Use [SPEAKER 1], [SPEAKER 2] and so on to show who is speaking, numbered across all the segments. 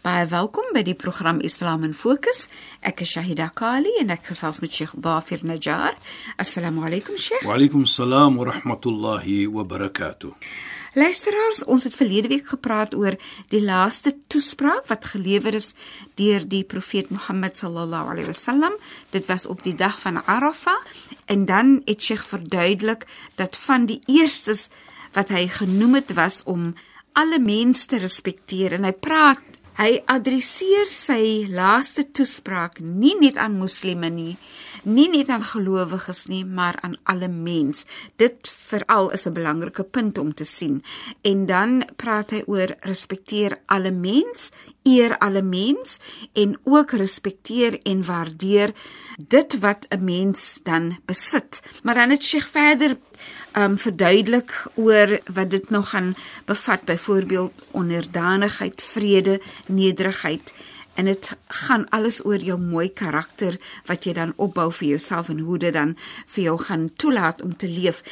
[SPEAKER 1] Baie welkom by die program Islam in Fokus. Ek is Shahida Kali en ek gesels met Sheikh Dafir Najjar. Assalamu alaykum Sheikh.
[SPEAKER 2] Wa alaykum salaam wa rahmatullahi wa barakatuh.
[SPEAKER 1] Luisteraars, ons het verlede week gepraat oor die laaste toespraak wat gelewer is deur die profeet Mohammed sallallahu alaihi wasallam. Dit was op die dag van Arafah en dan het Sheikh verduidelik dat van die eerstes wat hy genoem het was om alle mense te respekteer en hy praat hy adresseer sy laaste toespraak nie net aan moslime nie nie net aan gelowiges nie maar aan alle mens. Dit veral is 'n belangrike punt om te sien. En dan praat hy oor respekteer alle mens eer alle mens en ook respekteer en waardeer dit wat 'n mens dan besit. Maar dan het Sheikh verder um verduidelik oor wat dit nog gaan bevat byvoorbeeld onderdanigheid, vrede, nederigheid en dit gaan alles oor jou mooi karakter wat jy dan opbou vir jouself en hoe dit dan vir jou gaan toelaat om te leef.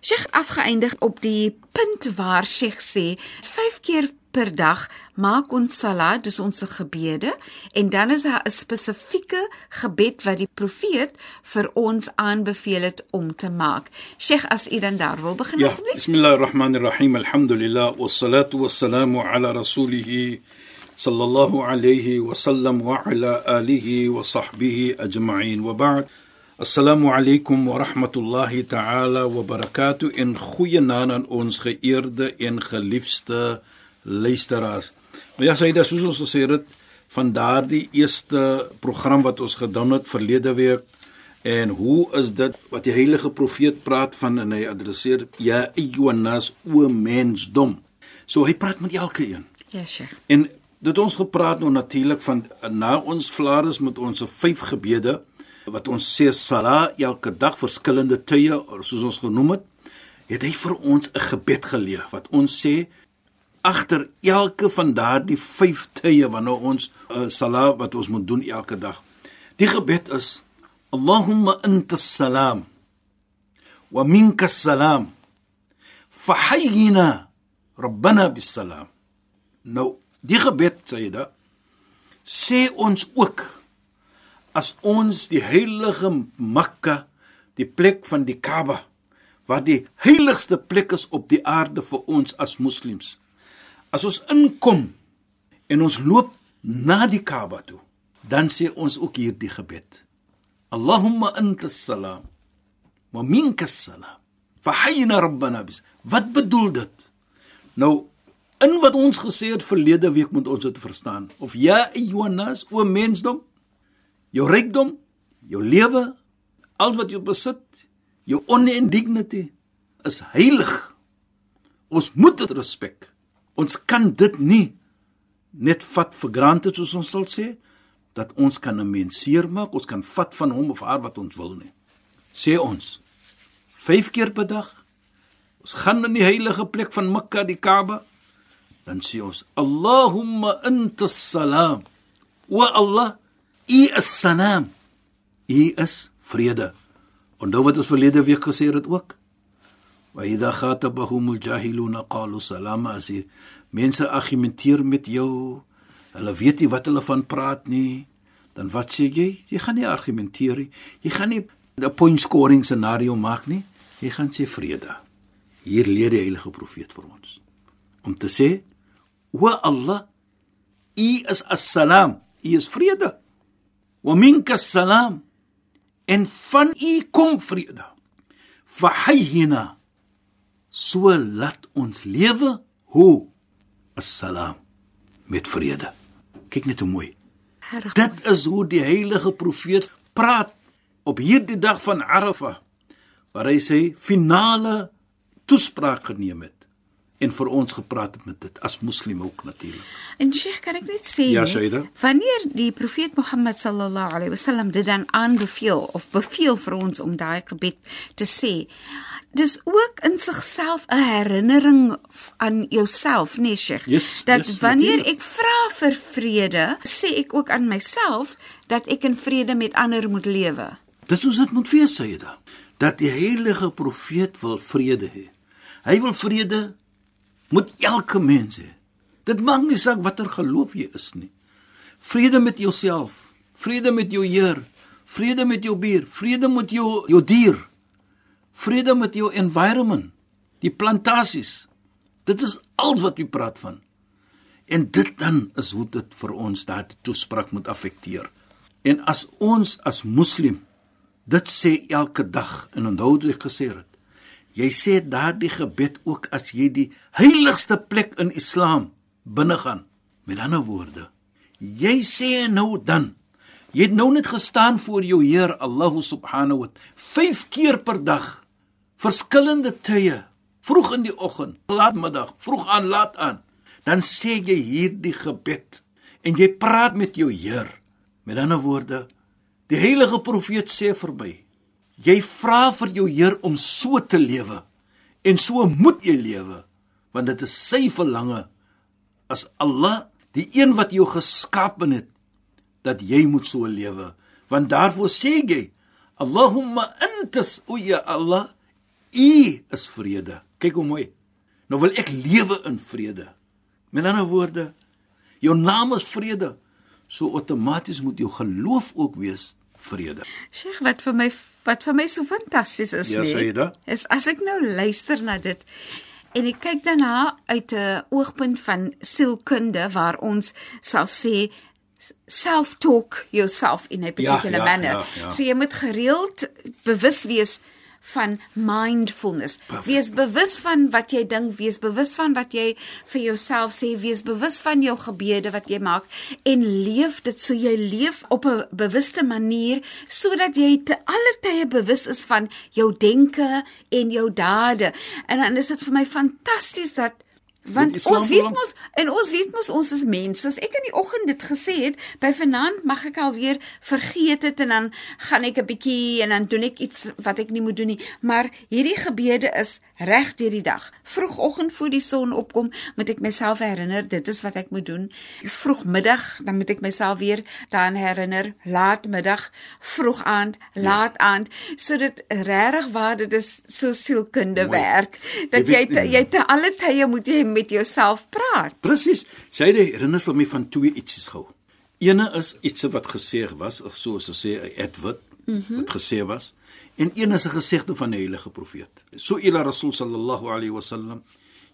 [SPEAKER 1] Sheikh afgeëindig op die punt waar Sheikh sê 5 keer per dag maak ons salat, dis ons gebede en dan is daar 'n spesifieke gebed wat die profeet vir ons aanbeveel het om te maak. Sheikh as u dan daar wil begin
[SPEAKER 2] Ja,
[SPEAKER 1] asseblief.
[SPEAKER 2] bismillahirrahmanirrahim. Alhamdulillah wassalatu wassalamu ala rasulih sallallahu alayhi wa sallam wa ala alihi wa sahbihi ajma'in wa ba'd. Assalamu alaykum wa rahmatullahi ta'ala wa barakatuh in goeie naam aan ons geëerde en geliefde luisteraars. Maar ja, sê dit soos ons gesê het van daardie eerste program wat ons gedoen het verlede week en hoe is dit wat die heilige profeet praat van en hy adresseer ja ayyuhannas o mensdom. So hy praat met elke een.
[SPEAKER 1] Ja, Sheikh.
[SPEAKER 2] En dit ons gepraat nou natuurlik van na ons klaar is met ons vyf gebede wat ons sê sala elke dag verskillende tye soos ons genoem het, het hy vir ons 'n gebed geleer wat ons sê agter elke van daardie 5 tye wanneer ons uh, sala wat ons moet doen elke dag. Die gebed is Allahumma anta salam wa minka salam fahayyina rabbana bis salam. Nou, die gebed dit sê ons ook as ons die heilige Mekka, die plek van die Kaaba, wat die heiligste plek is op die aarde vir ons as moslems. As ons inkom en ons loop na die Kaaba toe, dan sê ons ook hierdie gebed. Allahumma anta salam wa minka salam. Fahyina rabbana bis. Wat bedoel dit? Nou in wat ons gesê het verlede week moet ons dit verstaan. Of ja Jonas, o mensdom, jou rykdom, jou lewe, al wat jy besit, jou honor and dignity is heilig. Ons moet dit respek. Ons kan dit nie net vat vir granted soos ons sal sê dat ons kan 'n mens seermaak, ons kan vat van hom of haar wat ons wil nie. Sê ons 5 keer per dag. Ons gaan in die heilige plek van Mekka, die Kaaba, dan sê ons Allahumma anta salam. Wa Allah, U is salam. U is vrede. Onthou wat ons verlede week gesê het ook? Wa idha khatabahumul jahiluna qalu salama as die mense argumenteer met jou, hulle weet nie wat hulle van praat nie, dan wat sê jy? Jy gaan nie argumenteer nie. Jy gaan nie 'n point scoring scenario maak nie. Jy gaan sê vrede. Hier leer die heilige profeet vir ons om te sê: "O Allah, U is as-salam, U is vrede. Wa minka as-salam." En van U kom vrede. Fahyina so laat ons lewe hoe as-salam met vrede. Kyk net hoe mooi.
[SPEAKER 1] Regtig.
[SPEAKER 2] Dit is hoe die heilige profeet praat op hierdie dag van Arafah waar hy sy finale toespraak geneem het en vir ons gepraat met dit as moslim ook natuurlik.
[SPEAKER 1] En Sheikh, kan ek net sê,
[SPEAKER 2] Ja, Shaida.
[SPEAKER 1] wanneer die profeet Mohammed sallallahu alaihi wasallam dit dan aanbeveel of beveel vir ons om daai gebed te sê, dis ook in sigself 'n herinnering aan jouself, nee Sheikh,
[SPEAKER 2] Yes,
[SPEAKER 1] dat
[SPEAKER 2] yes,
[SPEAKER 1] wanneer
[SPEAKER 2] natuurlijk.
[SPEAKER 1] ek vra vir vrede, sê ek ook aan myself dat ek in vrede met ander moet lewe.
[SPEAKER 2] Dis hoe dit moet wees, dit. Dat die heilige profeet wil vrede hê. Hy wil vrede met elke mens hê. Dit maak nie saak watter geloof jy is nie. Vrede met jouself, vrede met jou Heer, vrede met jou buur, vrede met jou jou dier. Vrede met jou environment, die plantasies. Dit is al wat jy praat van. En dit dan is hoe dit vir ons daardie toespraak moet affekteer. En as ons as moslim dit sê elke dag en onthou wat ek gesê het. Jy sê daardie gebed ook as jy die heiligste plek in Islam binne gaan. Met ander woorde, jy sê nou dan Jy het nou net gestaan voor jou Heer Allah subhanahu wa ta'ala 5 keer per dag. Verskillende tye, vroeg in die oggend, laatmiddag, vroeg aan, laat aan. Dan sê jy hierdie gebed en jy praat met jou Heer. Met ander woorde, die heilige profeet sê vir my, jy vra vir jou Heer om so te lewe en so moet jy lewe want dit is sy verlange as Allah die een wat jou geskaap het dat jy moet so lewe. Want daarvoor sê jy Allahumma antas o ja Allah u is vrede. Kyk hoe mooi. Nou wil ek lewe in vrede. Met ander woorde jou naam is vrede. So outomaties moet jou geloof ook wees vrede
[SPEAKER 1] Sheikh, wat vir my wat vir my so fantasties is
[SPEAKER 2] Ja,
[SPEAKER 1] nie. Is as ek nou luister na dit en ek kyk daarna uit 'n oogpunt van sielkunde waar ons sal sê self-talk yourself in a particular
[SPEAKER 2] ja,
[SPEAKER 1] manner.
[SPEAKER 2] ja, ja.
[SPEAKER 1] So jy moet gereeld bewus wees van mindfulness.
[SPEAKER 2] Perfect.
[SPEAKER 1] Wees bewus van wat jy dink, wees bewus van wat jy vir jouself sê, wees bewus van jou gebede wat jy maak en leef dit so jy leef op 'n bewuste manier sodat jy te alle tye bewus is van jou denke en jou dade. En dan is dit vir my fantasties dat want ons weet mos en ons weet mos ons is mense. As ek in die oggend dit gesê het, by vanaand mag ek alweer vergeet het en dan gaan ek 'n bietjie en dan doen ek iets wat ek nie moet doen nie. Maar hierdie gebede is reg deur die dag. Vroegoggend voor die son opkom, moet ek myself herinner dit is wat ek moet doen. Vroegmiddag, dan moet ek myself weer daaraan herinner. Laatmiddag, vroeg aand, laat aand, sodat regtig waar dit is so sielkunde
[SPEAKER 2] Mooi.
[SPEAKER 1] werk dat
[SPEAKER 2] Jy
[SPEAKER 1] te, jy te alle tye moet jy met jouself praat.
[SPEAKER 2] Presies. Sy het herinner vir my van twee ietsies gou. Ene is iets wat gesê was, of soos ze sê 'n advert mm -hmm. wat gesê was, en een is 'n gesegde van die heilige profeet. So ila Rasul sallallahu alayhi wasallam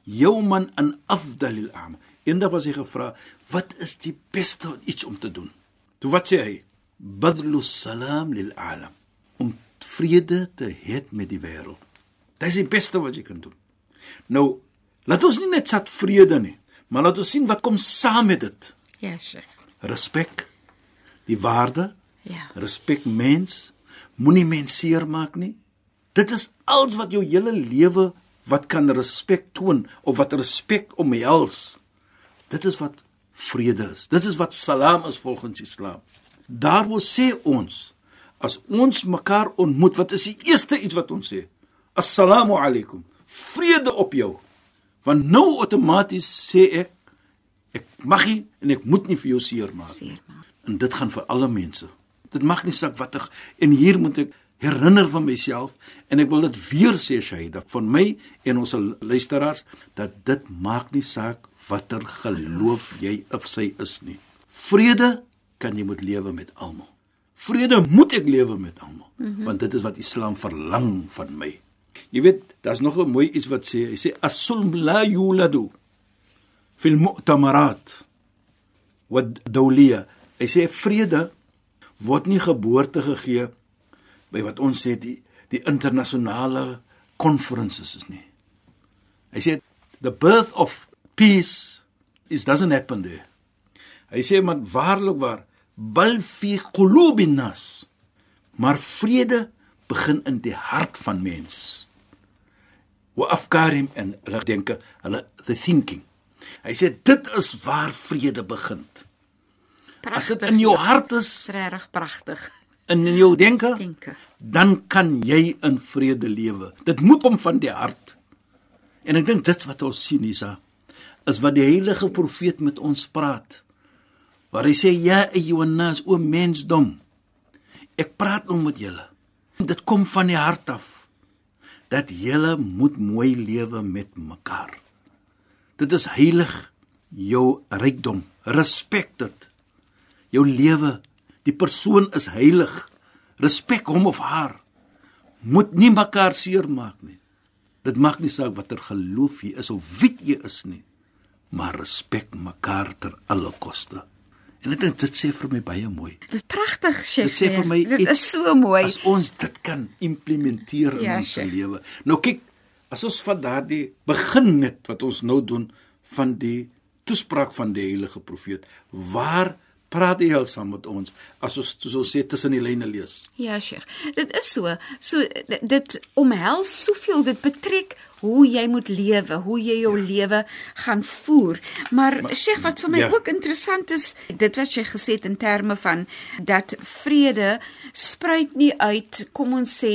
[SPEAKER 2] yawman an afdalil a'mal. Eendag was hy gevra, "Wat is die beste iets om te doen?" Toe wat sê hy? Badlu salam lil alam. Om vrede te hê met die wêreld. Dit is die beste wat jy kan doen. Nou, laat ons nie net sat vrede nie, maar laat ons sien wat kom saam met dit.
[SPEAKER 1] Ja, Sheikh.
[SPEAKER 2] Respek, die waarde,
[SPEAKER 1] Ja.
[SPEAKER 2] respek mens, moenie mens seermaak nie. Dit is alles wat jou hele lewe wat kan respek toon of wat respek omhels. Dit is wat vrede is. Dit is wat salam is volgens Islam. Daarom sê ons as ons mekaar ontmoet, wat is die eerste iets wat ons sê? Assalamu alaykum. Vrede op jou. Want nou outomaties sê ek ek mag nie en ek moet nie vir jou seermaak nie. En dit gaan vir alle mense. Dit mag nie saak watter en hier moet ek herinner van myself en ek wil dit weer sê Shaida van my en ons luisteraars dat dit maak nie saak watter geloof jy of sy is nie. Vrede kan jy moet lewe met almal. Vrede moet ek lewe met almal mm -hmm. want dit is wat Islam verlang van my. Jy weet, daar's nog 'n mooi iets wat sê, hy sê as-sulm la yuladu fil mu'tamarat wat dawliya. Hy sê vrede word nie geboorte gegee by wat ons sê die die internasionale conferences is nie. Hy sê the birth of peace is doesn't happen there. Hy sê maar waarlik waar bal fi qulubin nas. Maar vrede begin in die hart van mens. Wa afkarim en hulle denke, hulle the thinking. Hy sê dit is waar vrede begin. As dit in jou hart
[SPEAKER 1] is, regtig pragtig.
[SPEAKER 2] in jou denke,
[SPEAKER 1] Denke.
[SPEAKER 2] dan kan jy in vrede lewe. Dit moet kom van die hart. En ek dink dit wat ons sien Isa is wat die heilige profeet met ons praat. Waar hy sê ja ayyuhannas o mensdom. Ek praat nou met julle. Dit kom van die hart af dat julle moet mooi lewe met mekaar. Dit is heilig jou rykdom. Respek dit. Jou lewe, die persoon is heilig. Respek hom of haar. Moet nie mekaar seermaak nie. Dit maak nie saak watter geloof jy is of wie jy is nie, maar respek mekaar ter alle koste. En ek dink dit sê vir my baie mooi.
[SPEAKER 1] Dit pragtig, Sheikh.
[SPEAKER 2] Dit sê vir my
[SPEAKER 1] Dit
[SPEAKER 2] iets,
[SPEAKER 1] is so mooi.
[SPEAKER 2] As ons dit kan implementeer in
[SPEAKER 1] Ja,
[SPEAKER 2] ons lewe. Nou kyk, as ons van daardie begin net wat ons nou doen van die toespraak van die heilige profeet, waar praat hy al saam met ons as ons so sê tussen die lyne lees?
[SPEAKER 1] Ja, Sheikh. Dit is so. So dit, omhels soveel. Dit betrek hoe jy moet lewe, hoe jy jou ja. lewe gaan voer. Maar, maar Sheikh, wat vir my
[SPEAKER 2] ja.
[SPEAKER 1] ook interessant is, dit wat jy gesê het in terme van dat vrede spruit nie uit, kom ons sê,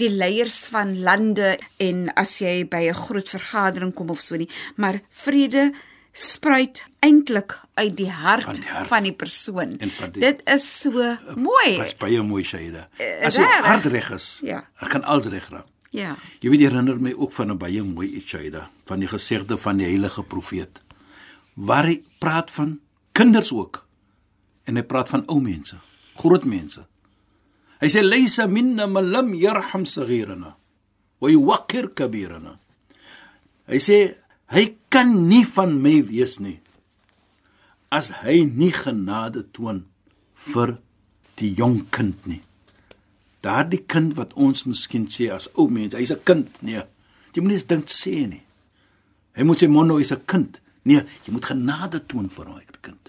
[SPEAKER 1] die leiers van lande en as jy by 'n groot vergadering kom of so nie, maar vrede spruit eintlik uit die hart
[SPEAKER 2] Van die hart.
[SPEAKER 1] van die persoon.
[SPEAKER 2] Van die-
[SPEAKER 1] Dit is so mooi.
[SPEAKER 2] Dis baie mooi Shaida.
[SPEAKER 1] Eh,
[SPEAKER 2] As jou
[SPEAKER 1] regtig?
[SPEAKER 2] hart reg is,
[SPEAKER 1] Ja.
[SPEAKER 2] dan kan alles reg raak.
[SPEAKER 1] Ja.
[SPEAKER 2] Jy weet jy herinner my ook van 'n baie mooi iets Shaida, van die gesegde van die heilige profeet. Waar hy praat van kinders ook. En hy praat van ou mense, groot mense. Hy sê laysa minna man lam yarham saghirana wa yuwaqqir kabirana. Hy sê hy kan nie van my wees nie as hy nie genade toon vir die jong kind nie. Daardie kind wat ons miskien sê as ou mens, hy's 'n kind. Nee. Jy moet nie eens dink sê nie. Hy moet sê mono is 'n kind. Nee, jy moet genade toon vir daai kind.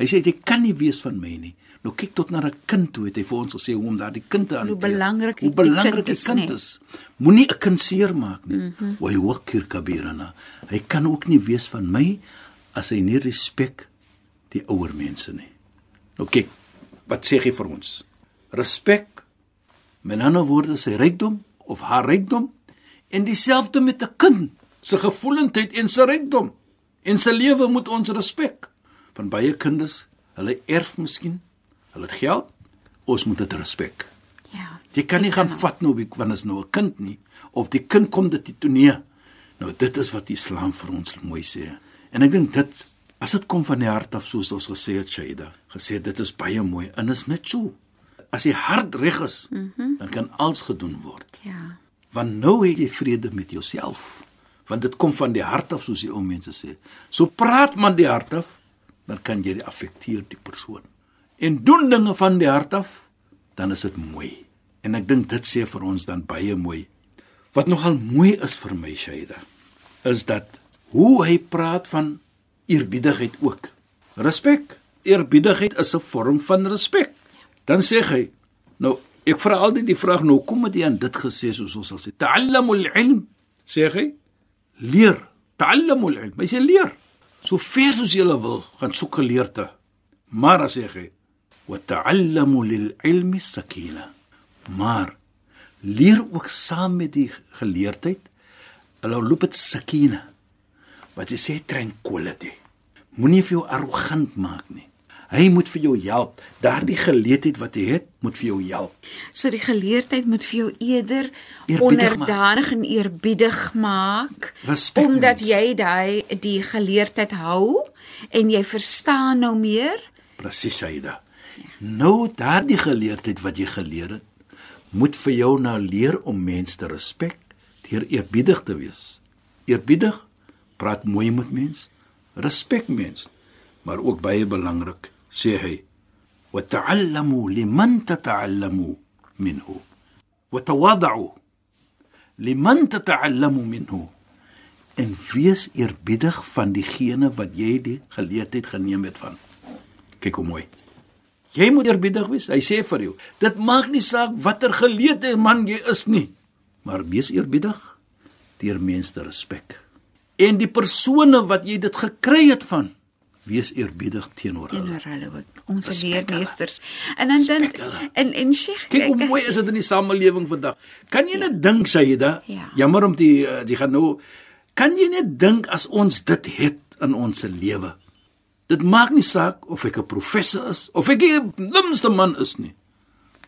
[SPEAKER 2] Hy sê jy kan nie wees van my nie. Nou kyk tot na 'n kind toe het hy vir ons gesê hoe om daardie kind te hanteer.
[SPEAKER 1] belangrik
[SPEAKER 2] hoe
[SPEAKER 1] die
[SPEAKER 2] belangrik
[SPEAKER 1] kind
[SPEAKER 2] die
[SPEAKER 1] is,
[SPEAKER 2] kind is. Moenie 'n kind seermaak nie. Wa yuwaqqir kabirana. Hy kan ook nie wees van my as hy nie respek die ouer mense nie. Nou kyk, wat sê hy vir ons? Respek met ander woorde sy rykdom of haar rykdom en dieselfde met 'n kind se gevoelendheid en sy rykdom en sy lewe moet ons respek. Van baie kinders, hulle erf miskien, hulle het geld, ons moet dit respek.
[SPEAKER 1] Ja.
[SPEAKER 2] Jy kan nie gaan vat nou wie wanneer is nou 'n kind nie of die kind kom dit toe nee. Nou dit is wat Islam vir ons mooi sê. En ek dink dit as dit kom van die hart af soos ons gesê het Shaida, gesê dit is baie mooi en is net so. As die hart reg is, mm -hmm. dan kan alles gedoen word.
[SPEAKER 1] Ja.
[SPEAKER 2] Want nou het jy vrede met jouself. Want dit kom van die hart af soos die ou mense sê. So praat man die hart af, dan kan jy dit affekteer die persoon. En doen dinge van die hart af, dan is dit mooi. En ek dink dit sê vir ons dan baie mooi. Wat nogal mooi is vir my Shaida, is dat hoe hy praat van eerbiedigheid ook. Respek. Eerbiedigheid is 'n vorm van respek. Dan sê hy, nou ek vra altyd die vraag nou kom dit aan dit gesê soos ons sal sê, ta'allamul ilm. Sê hy, leer, ta'allamul ilm. Hy sê leer. So ver soos jy wil, gaan soek geleerde. Maar as sê hy, wa ta'allamu lil ilmi sakina. Maar leer ook saam met die geleerdheid, hulle loop dit sakina. Wat jy sê tranquility. Moenie vir jou arrogant maak nie. Hy moet vir jou help. Daardie geleerdheid wat jy het, moet vir jou help.
[SPEAKER 1] So die geleerdheid moet vir jou eerder
[SPEAKER 2] Eerbiedig
[SPEAKER 1] onderdanig en eerbiedig maak
[SPEAKER 2] Respek
[SPEAKER 1] omdat
[SPEAKER 2] mens.
[SPEAKER 1] jy daai die geleerdheid hou en jy verstaan nou meer.
[SPEAKER 2] Presies, Shaida. Nou daardie geleerdheid wat jy geleer het, moet vir jou nou leer om mense te respek deur eerbiedig te wees. Eerbiedig, praat mooi met mense, respek mense, maar ook baie belangrik, sê hy, wa ta'allamu liman tata'allamu minhu wa tawada'u liman tata'allamu minhu en wees eerbiedig van diegene wat jy die geleerdheid geneem het van. Kyk hoe mooi. Jy moet eerbiedig wees. Hy sê vir jou, dit maak nie saak watter geleerde man jy is nie, maar wees eerbiedig deur mense te respek. En die persone wat jy dit gekry het van, wees eerbiedig teenoor hulle.
[SPEAKER 1] teenoor hulle ook ons
[SPEAKER 2] Respek
[SPEAKER 1] leermeesters. En dan dan en en Sheikh
[SPEAKER 2] Kyk hoe mooi is dit in die samelewing vandag. Kan jy net dink, Saida?
[SPEAKER 1] Ja.
[SPEAKER 2] Jammer om die die gaan nou kan jy net dink as ons dit het in ons lewe. Dit maak nie saak of ek 'n professor is of ek die limste man is nie.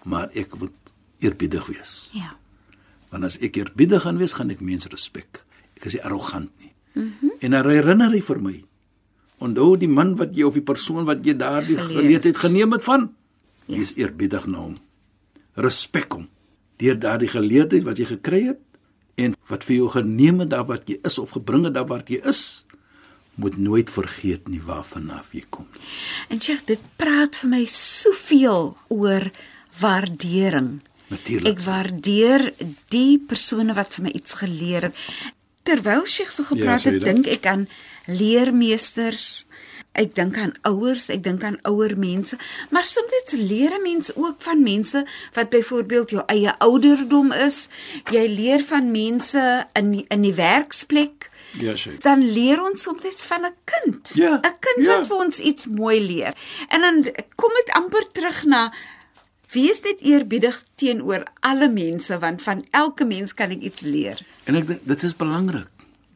[SPEAKER 2] Maar ek moet eerbiedig wees.
[SPEAKER 1] Ja.
[SPEAKER 2] Want as ek eerbiedig gaan wees, gaan ek mense respek. Ek is nie arrogant nie. Mhm. Mm en dan herinner hy vir my. Onthou die man wat jy of die persoon wat jy daardie geleentheid geneem het van. Ja. Wees eerbiedig na hom. Respek hom deur daardie geleentheid wat jy gekry het en wat vir jou geneem het daar wat jy is of gebring het daar wat jy is. Moet nooit vergeet nie waarvan af jy kom.
[SPEAKER 1] En Sheikh, dit praat vir my soveel oor waardering.
[SPEAKER 2] Natuurlik.
[SPEAKER 1] Ek waardeer die persone wat vir my iets geleer het. Terwyl Sheikh so gepraat
[SPEAKER 2] Ja,
[SPEAKER 1] het,
[SPEAKER 2] dat?
[SPEAKER 1] dink ek aan leermeesters. Ek dink aan ouers, ek dink aan ouer mense, maar soms leer 'n mens ook van mense wat byvoorbeeld jou eie ouderdom is. Jy leer van mense in in die werksplek.
[SPEAKER 2] Ja, Sheikh.
[SPEAKER 1] Dan leer ons soms van 'n kind.
[SPEAKER 2] Ja,
[SPEAKER 1] 'n kind
[SPEAKER 2] ja.
[SPEAKER 1] wat vir ons iets mooi leer. En dan kom dit amper terug na wees net eerbiedig teenoor alle mense want van elke mens kan ek iets leer.
[SPEAKER 2] En ek dink dit is belangrik.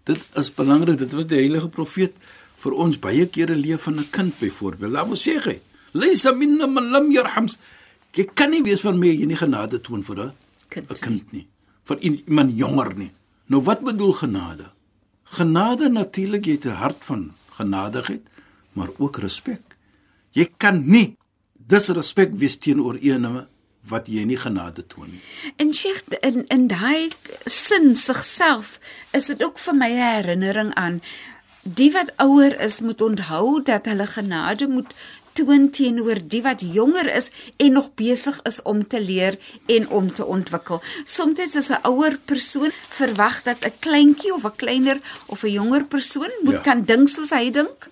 [SPEAKER 2] Dit is belangrik. Dit was die heilige profeet vir ons baie kere leef van 'n kind byvoorbeeld. Laat ons sê hy, "Laysa minna man lam yarhams." Jy kan nie wees van my jy nie genade toon vir 'n
[SPEAKER 1] Kind
[SPEAKER 2] 'n kind nie, vir iemand jonger nie. Nou wat bedoel genade? Genade natuurlik jy het 'n hart van genadigheid, maar ook respek. Jy kan nie disrespek wees teenoor een wat jy nie genade toon nie.
[SPEAKER 1] En Sheikh in in daai sin sigself is dit ook vir my 'n herinnering aan die wat ouer is moet onthou dat hulle genade moet toon teenoor die wat jonger is en nog besig is om te leer en om te ontwikkel. Soms is 'n ouer persoon verwag dat 'n kleintjie of 'n kleiner of 'n jonger persoon moet
[SPEAKER 2] Ja.
[SPEAKER 1] kan dink soos hy dink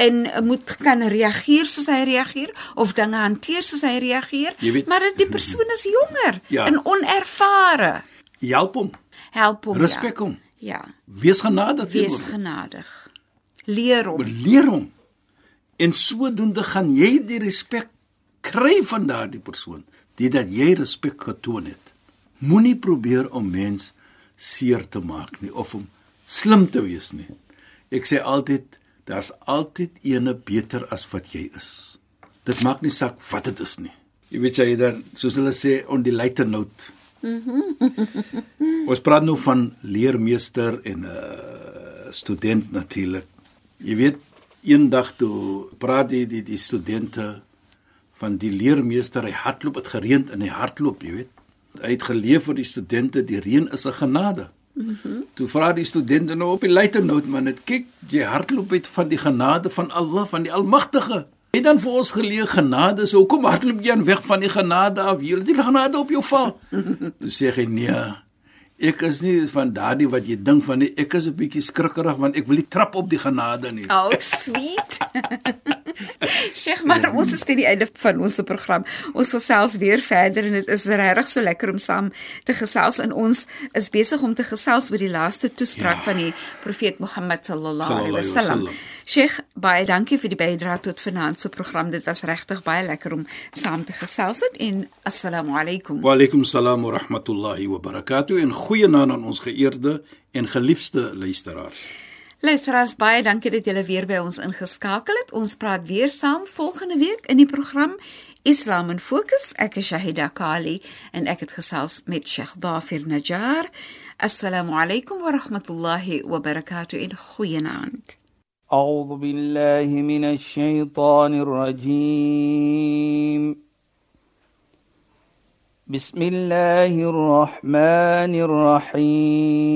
[SPEAKER 1] en moet kan reageer soos hy reageer of dinge hanteer soos hy reageer.
[SPEAKER 2] Weet-
[SPEAKER 1] maar dit die persoon is jonger
[SPEAKER 2] Ja.
[SPEAKER 1] en onervare.
[SPEAKER 2] Help hom,
[SPEAKER 1] Help hom.
[SPEAKER 2] respek
[SPEAKER 1] ja.
[SPEAKER 2] hom.
[SPEAKER 1] Ja.
[SPEAKER 2] Wees genadig
[SPEAKER 1] Wees
[SPEAKER 2] teenoor hom.
[SPEAKER 1] genadig. Leer hom.
[SPEAKER 2] leer hom. En sodoende gaan jy die respek kry van daardie persoon, dit dat jy respek getoon het. Moenie probeer om mens seer te maak nie of om slim te wees nie. Ek sê altyd daar's altyd ene beter as wat jy is. Dit maak nie saak wat dit is nie. Jy weet jy dan soos hulle sê on die lighter note. Mhm. Ons praat nou van leermeester en 'n uh, student natuurlik. Jy weet eendag toe praat die die die studente van die leermeester hy hardloop het gereën en hy hardloop jy weet hy het geleef vir die studente die reën is 'n genade mm -hmm. toe vra die studente nou op die later note man net kyk jy hardloop uit van die genade van Allah van die almagtige het dan vir ons geleer genade so kom hardloop jy aan weg van die genade af jy die genade op jou val toe sê hy nee Ek is nie van daardie wat jy dink van nie. Ek is 'n bietjie skrikkerig want ek wil nie trap op die genade nie.
[SPEAKER 1] Oh, sweet. Sheikh, maar ons is teen die einde van ons program. Ons gesels weer verder en dit is regtig so lekker om saam te gesels en ons is besig om te gesels oor die laaste toespraak ja. van die profeet Mohammed sallallahu alaihi wasallam.
[SPEAKER 2] wasallam.
[SPEAKER 1] Sheikh, baie dankie vir die bydrae tot vanaand se program. Dit was regtig baie lekker om saam te gesels het en assalamu alaykum.
[SPEAKER 2] Wa alaykum salaam wa rahmatullahi wa barakatuh en goeienaand aan ons geëerde en geliefde luisteraars.
[SPEAKER 1] Luisteraars, baie dankie dat julle weer by ons ingeskakel het. Ons praat weer saam volgende week in die program Islam in Fokus. Ek is Shahida Kali en ek het gesels met Sheikh Dafir Najjar. Assalamu alaykum wa rahmatullahi wa barakatuh in goeienaand.
[SPEAKER 3] أعوذ بالله من الشيطان الرجيم بسم الله الرحمن الرحيم